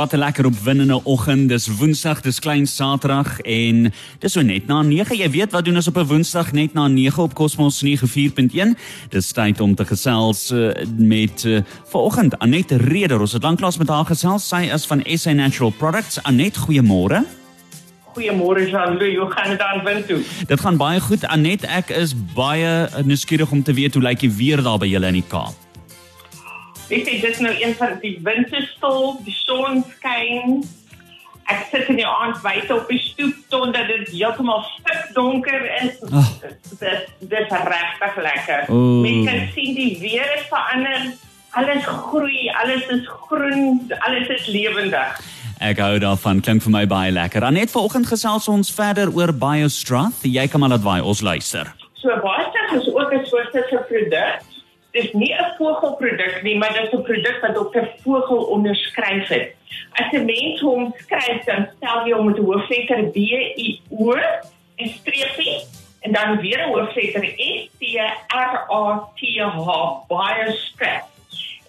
Wat 'n lekker opwindende oggend. Dis Woensdag, dis klein Saterdag en dis so net na 9. Jy weet wat doen ons op 'n Woensdag net na 9 op Cosmos 94.1? Dis tyd om te gesels uh, met uh, vanoggend Anet Reder. Ons het lanklaas met haar gesels. Sy is van SA Natural Products. Anet, goeiemôre. Goeiemôre Jean-Louis, hoe gaan dit aan wind toe? Dit gaan baie goed. Anet, ek is baie nuuskierig om te weet hoe lyk die weer daar by julle in die Kaap? Weet jy, dit is nou een van die winterstil, die son skyn. Ek sit in die aand buite op die stoep totdat dit heeltemal stik donker is. Oh. Dit dit is regtig lekker. Oh. Mens kan sien die weer het verander. Alles groei, alles is groen, alles is lewendig. Ek hou daarvan, klink vir my baie lekker. Anet vanoggend gesels ons verder oor BioStrath. Jy kan maar laat waai, ons luister. So BioStrath is ook 'n soort van produk dis nie 'n vogelproduk nie, maar dit is 'n produk wat dokter Vogel onderskryf het. As 'n mens hom skryf, dan stel jy hom met 'n hoofletter B I O en streepie en dan weer 'n hoofletter S T R A T H Biostrap.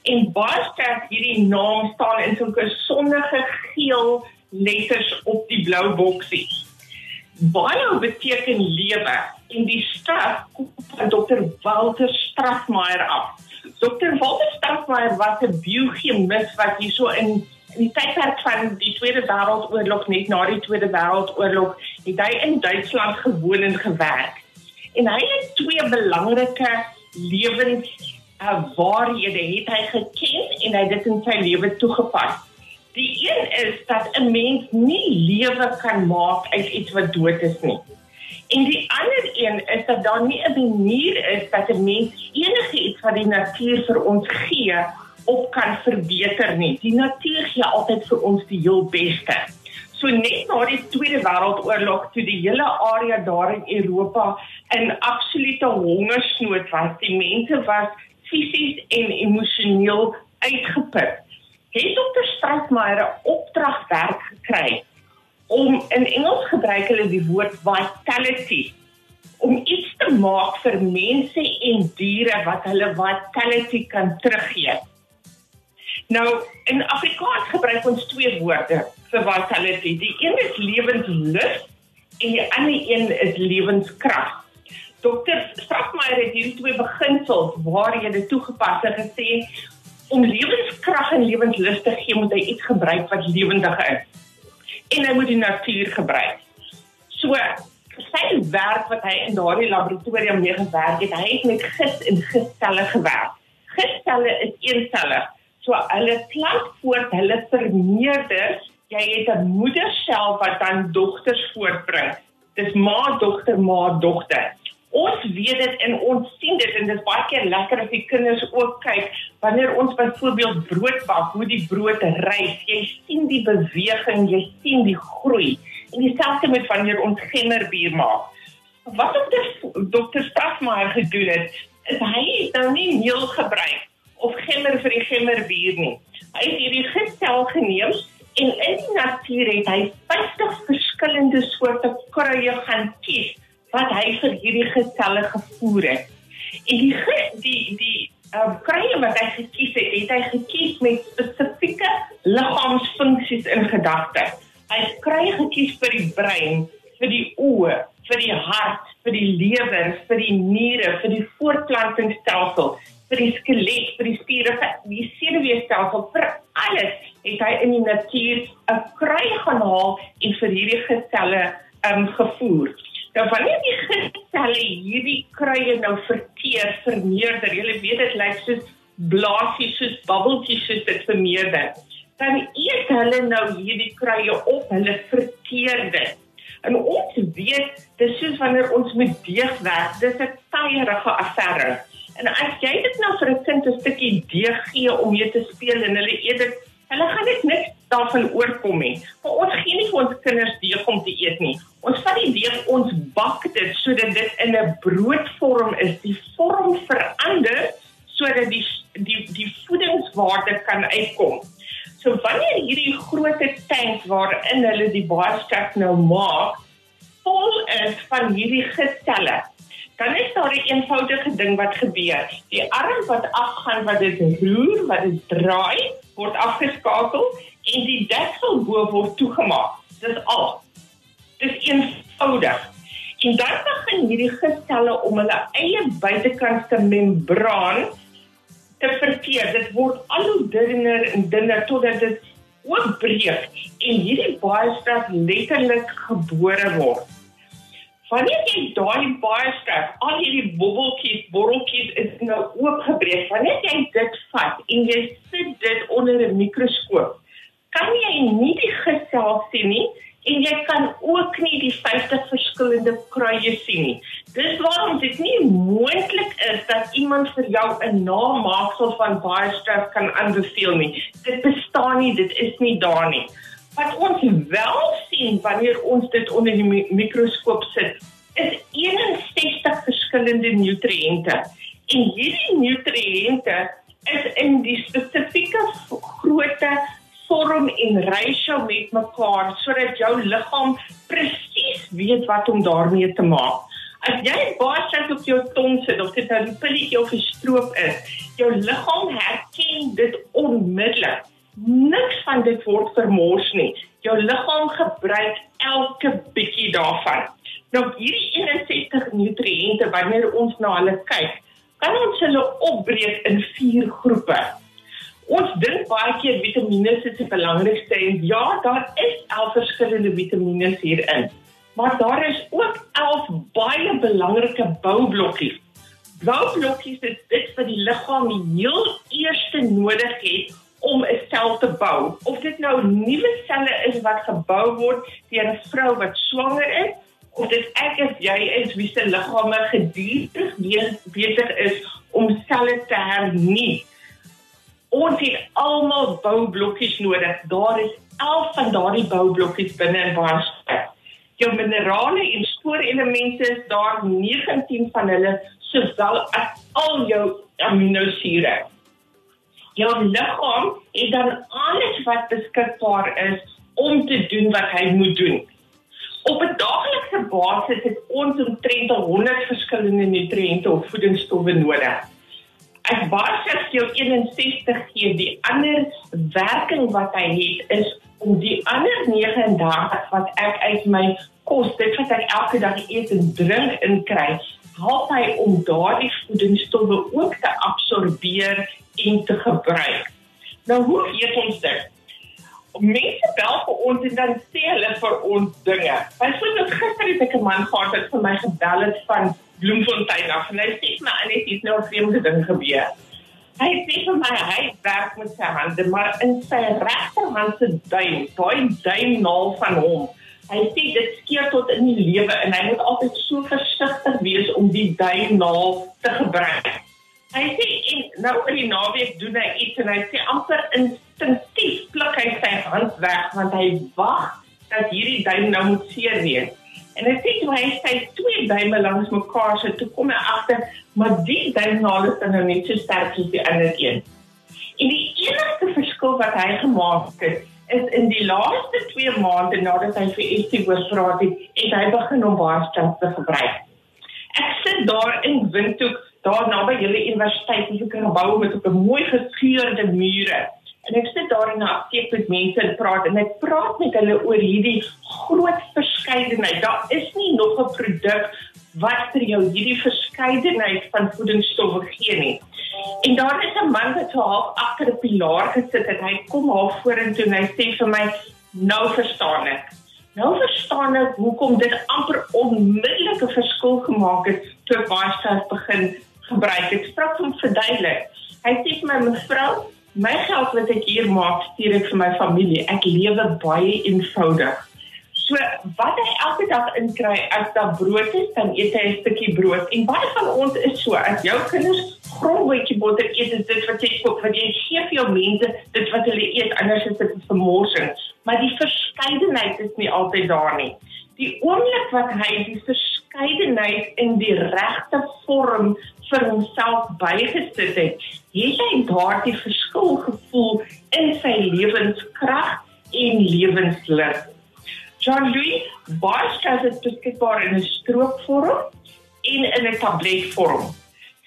En Biostrap hierdie naam staan in 'n sonnige geel letters op die blou boksie. Bio beteken lewe en die straf kom van Dr. Walter Strafmeier af. Dr. Walter Strafmeier was 'n biochemis wat hierso in in die tydperk van die Tweede Wêreldoorlog net na die Tweede Wêreldoorlog het hy in Duitsland gewoon en gewerk. En hy het twee belangrike lewens uh, waarhede het hy geken en hy dit in sy lewe toegepas. Die een is dat 'n mens nie lewe kan maak uit iets wat dood is nie. En die ander een is dat daar nie 'n manier is dat 'n mens enige iets wat die natuur vir ons gee op kan verbeter nie. Die natuur gee altyd vir ons die heel beste. So net na die Tweede Wêreldoorlog toe die hele area daar in Europa in absolute hongersnood was, die mense was fisies en emosioneel uitgeput het dokter Strasmeier 'n opdragwerk gekry om in Engels gebruik hulle die woord vitality om iets te maak vir mense en diere wat hulle vitality kan teruggee. Nou in Afrikaans gebruik ons twee woorde vir vitality. Die een is lewenslus en die ander een is lewenskrag. Dokter Strasmeier het hierdie twee beginsels waar jy dit toegepas het gesê om lewenskrag en lewenslus te gee, moet hy iets gebruik wat lewendig is. En hy moet die natuur gebruik. So sy werk wat hy in daardie laboratorium mee gewerk het, hy het met gis en giscelle gewerk. Giscelle is eencellig. So hulle plant voort, hulle vermeerder. Jy het 'n moedersel wat dan dogters voortbring. Dis ma, dogter, ma, dogter. Ons weet dit en ons sien dit en dit is baie keer lekker as die kinders ook kyk wanneer ons byvoorbeeld brood bak, hoe die brood rys. Jy sien die beweging, jy sien die groei. En dieselfde met wanneer ons gemmerbier maak. Wat dokter dokter Strafmaier gedoen het, is hy het nou nie meel gebruik of gemmer vir die gemmerbier nie. Hy het hierdie gestel geneem en in die natuur het hy 50 verskillende soorte kruie gaan kies wat hy vir hierdie geselle gevoer het. En die die die uh, kruie wat hy gekies het, het hy gekies met spesifieke liggaamsfunksies in gedagte. Hy het kruie gekies vir die brein, vir die oë, vir die hart, vir die lewer, vir die niere, vir die voortplantingsstelsel, vir die skelet, vir die spiere, vir die senuweestelsel, vir alles het hy in die natuur 'n kruie gaan haal en vir hierdie geselle um, gevoer. Nou wanneer die gistelle hierdie kruie nou verteer, vermeerder, jy weet dit lyk soos blaasies, soos bubbeltjies soos dit vermeerder. Dan eet hulle nou hierdie kruie op, hulle verteer dit. En ons weet, dis soos wanneer ons met deeg werk, dis 'n taaierige affære. En as jy dit nou vir 'n kind 'n stukkie deeg gee om mee te speel en hulle eet dit, hulle gaan dit net daarvan oorkom nie. Maar ons gee nie vir ons kinders deeg om te eet nie. Ons vat die deeg, ons bak dit sodat dit in 'n broodvorm is. Die vorm verander sodat die die die voedingswaarde kan uitkom. So wanneer hierdie groot tank waarin hulle die baarstaf nou maak, vol is van hierdie gestelle, dan is daar 'n eenvoudige ding wat gebeur. Die arm wat afgaan wat dit roer, wat dit draai, word afgeskakel en die deksel bo word toegemaak. Dis al. Dis eenvoudig. En dan begin hierdie gestelle om hulle eie buitekantste membraan te verkeer. Dit word al hoe dunner en dunner totdat dit oopbreek en hierdie baie sterk letterlik gebore word. Wanneer jy daai baie sterk, al hierdie bobbeltjies, borreltjies is nou oopgebreek. Wanneer jy dit vat en jy sit dit onder 'n mikroskoop, kan jy nie die gesel sien nie en jy kan ook nie die 50 verskillende kruie sien nie. Dis waarom dit nie moontlik is dat iemand vir jou 'n namaaksel van baie stress kan aanbeveel nie. Dit bestaan nie, dit is nie daar nie. Wat ons wel sien wanneer ons dit onder die mikroskoop sit, is 61 verskillende nutriënte. En hierdie nutriënte is in die spesifieke grootte vorm en ratio met mekaar sodat jou liggaam presies weet wat om daarmee te maak. As jy baie stres op jou tong sit of dit 'n nou pilletjie of 'n stroop is, jou liggaam herken dit onmiddellik. Niks van dit word vermors nie. Jou liggaam gebruik elke bietjie daarvan. Nou hierdie 61 nutriënte wanneer ons na hulle kyk, kan ons hulle opbreek in vier groepe. Ons dink baie keer vitamiene is die belangrikste en ja, daar is 11 verskillende vitamiene hierin. Maar daar is ook 11 baie belangrike boublokkies. Boublokkies is dit wat die liggaam die heel eerste nodig het om 'n sel te bou. Of dit nou nuwe selle is wat gebou word deur 'n vrou wat swanger is, of dit ek of jy is wie se liggame gedurig besig is om selle te hernie ons het almal boublokkies nodig. Daar is 11 van daardie boublokkies binne in waarskynlik. Jou minerale en spoorelemente is daar 19 van hulle sowel as al jou aminosure. Jou liggaam het dan alles wat beskikbaar is om te doen wat hy moet doen. Op 'n daaglikse basis het ons omtrent 100 verskillende nutriënte of voedingsstowwe nodig ek waarskynlik jou 61 gee die ander werking wat hy het is om die ander 39 wat ek uit my kos dit wat ek elke dag eet en drink in kry help hy om daardie voedingsstowwe ook te absorbeer en te gebruik. Nou hoe weet ons dit Mense bel vir ons en dan sê hulle vir ons dinge. Byvoorbeeld gister het ek 'n man gehad wat vir my gebel het van Bloemfontein af en hy sê my en dit is nou 'n vreemde ding gebeur. Hy sê vir my hy werk met sy hande, maar in sy regterhand se duim, daai duimnaal van hom. Hy sê dit skeer tot in die lewe en hy moet altyd so versigtig wees om die duimnaal te gebruik. Hy sê en nou oor die naweek doen hy iets en hy sê amper instinktief pluk hy sy hand weg want hy wag dat hierdie duim nou moet seer wees. En ek sê toe hy sê twee duime langs mekaar sit, toe kom hy agter, maar die duimnaal is dan nou net so sterk as die ander een. En die enigste verskil wat hy gemaak het, is in die laaste 2 maande nadat hy vir Estie oorpraat het, het hy begin om sterk te gebruik. Ek sit daar in Windhoek, daar naby julle universiteit, in 'n gebou met 'n mooi geskeurde mure. En ek sit daar in 'n apteek met mense en praat en ek praat met hulle oor hierdie groot verskeidenheid. Daar is nie nog 'n produk wat vir jou hierdie verskeidenheid van voedingsstowwe gee nie. En daar is 'n man wat so half agter 'n pilaar gesit het. Hy kom half vorentoe en hy sê vir my: "Nou verstaan ek." Nou verstaan ek hoekom dit amper onmiddellik 'n verskil gemaak het toe ek baie sterk begin gebruik. Ek sprak hom verduidelik. Hy sê vir my: "Mevrou, My geld wat ek hier maak, stuur ek vir my familie. Ek lewe baie eenvoudig. So wat hy elke dag inkry as daar brood is, dan eet hy 'n stukkie brood. En baie van ons is so, as jou kinders grondwetjie boter eet, is dit wat jy koop, want jy gee vir jou mense dit wat hulle eet, anders is dit vermorsing. Maar die verskeidenheid is nie altyd daar nie. Die oomblik wat hy die verskeidenheid in die regte vorm vir homself bygesit het, het hy daardie verskil gevoel in sy lewenskrag en lewenslus. Jean-Louis Bosch het dit beskikbaar in 'n stroopvorm en in 'n tabletvorm.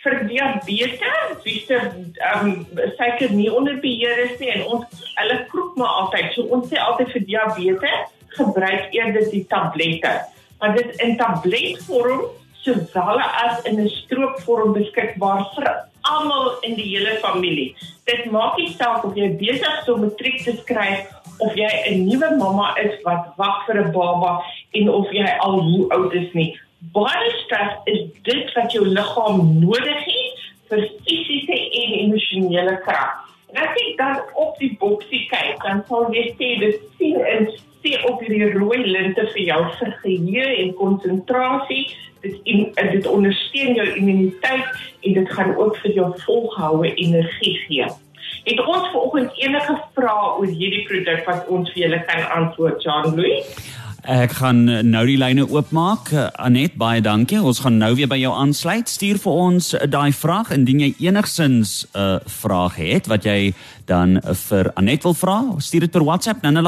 vir diabetes, wie se ehm suiker nie onder beheer is nie en ons hulle kroep maar altyd. So ons sê altyd vir diabetes gebruik eerder die tablette. Maar dit in tabletvorm sowel as in 'n stroopvorm beskikbaar vir almal in die hele familie. Dit maak nie saak of jy besig is om matriek te skryf of jy 'n nuwe mamma is wat wag vir 'n baba en of jy al hoe oud is nie baie stres is dit wat jou liggaam nodig het vir fisiese en emosionele krag. As jy dan op die boksie kyk, dan sal jy sien dit sien en sien op die rooi linte vir jou vir geheue en konsentrasie. Dit in dit ondersteun jou immuniteit en dit gaan ook vir jou volhoue energie gee. Het ons vanoggend enige vrae oor hierdie produk wat ons vir julle kan antwoord, Jean Louis? Ek gaan eh, nou die lyne oopmaak. Eh, Anet, baie dankie. Ons gaan nou weer by jou aansluit. Stuur vir ons eh, daai vraag indien jy enigsins 'n uh, vraag het wat jy dan vir Anet wil vra. Stuur dit per WhatsApp na 0851273000.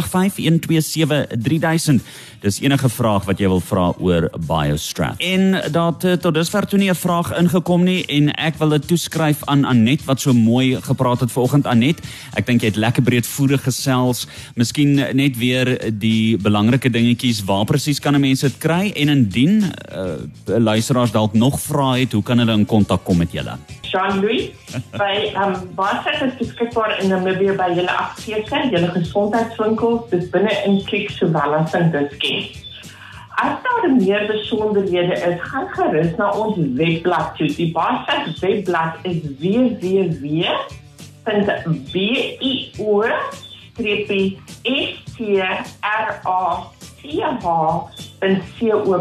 Dis enige vraag wat jy wil vra oor BioStrap. En dat tot dusver toe nie 'n vraag ingekom nie en ek wil dit toeskryf aan Anet wat so mooi gepraat het vanoggend Anet. Ek dink jy het lekker breedvoerig gesels. Miskien net weer die belangrike dingetjie kies waar presies kan mense dit kry en indien uh, luisteraars dalk nog vra het, hoe kan hulle in kontak kom met julle? Jean-Louis by um Basak is beskikbaar in Namibia by julle apteke, julle gesondheidswinkels, dis binne in Klik sowel as in Diskien. As daar meer besonderhede is, gaan gerus na ons webblad toe. Die Basak webblad is www.bio-stra ch.co.za.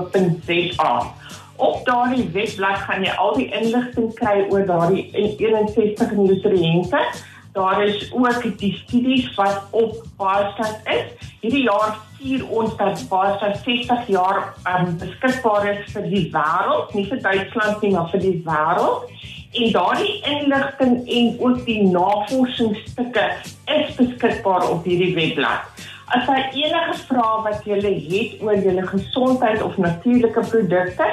Op daardie webblad gaan jy al die inligting kry oor daardie 61 nutriënte. Daar is ook die studies wat op Baarstad is. Hierdie jaar vier ons dat Baarstad 60 jaar um, beskikbaar is vir die wêreld, nie vir Duitsland nie, maar vir die wêreld. En daardie inligting en ook die navorsingsstukke is beskikbaar op hierdie webblad. As jy enige vrae wat jy het oor jou gesondheid of natuurlike produkte,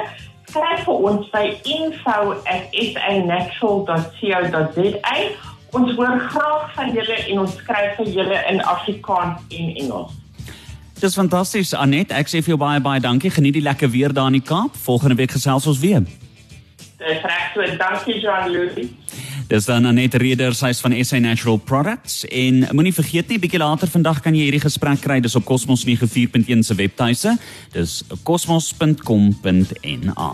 skryf vir ons by info@sanatural.co.za. Ons hoor graag van julle en ons skryf vir julle in Afrikaans en Engels. Dis fantasties Anet, ek sê vir jou baie baie dankie. Geniet die lekker weer daar in die Kaap. Volgende week gesels ons weer. Dis reg so. Dankie Jean-Louis. Dis dan Anet Reder, sy's van SA Natural Products en moenie vergeet nie, bietjie later vandag kan jy hierdie gesprek kry dis op Cosmos 94.1 se webtuise. Dis cosmos.com.na.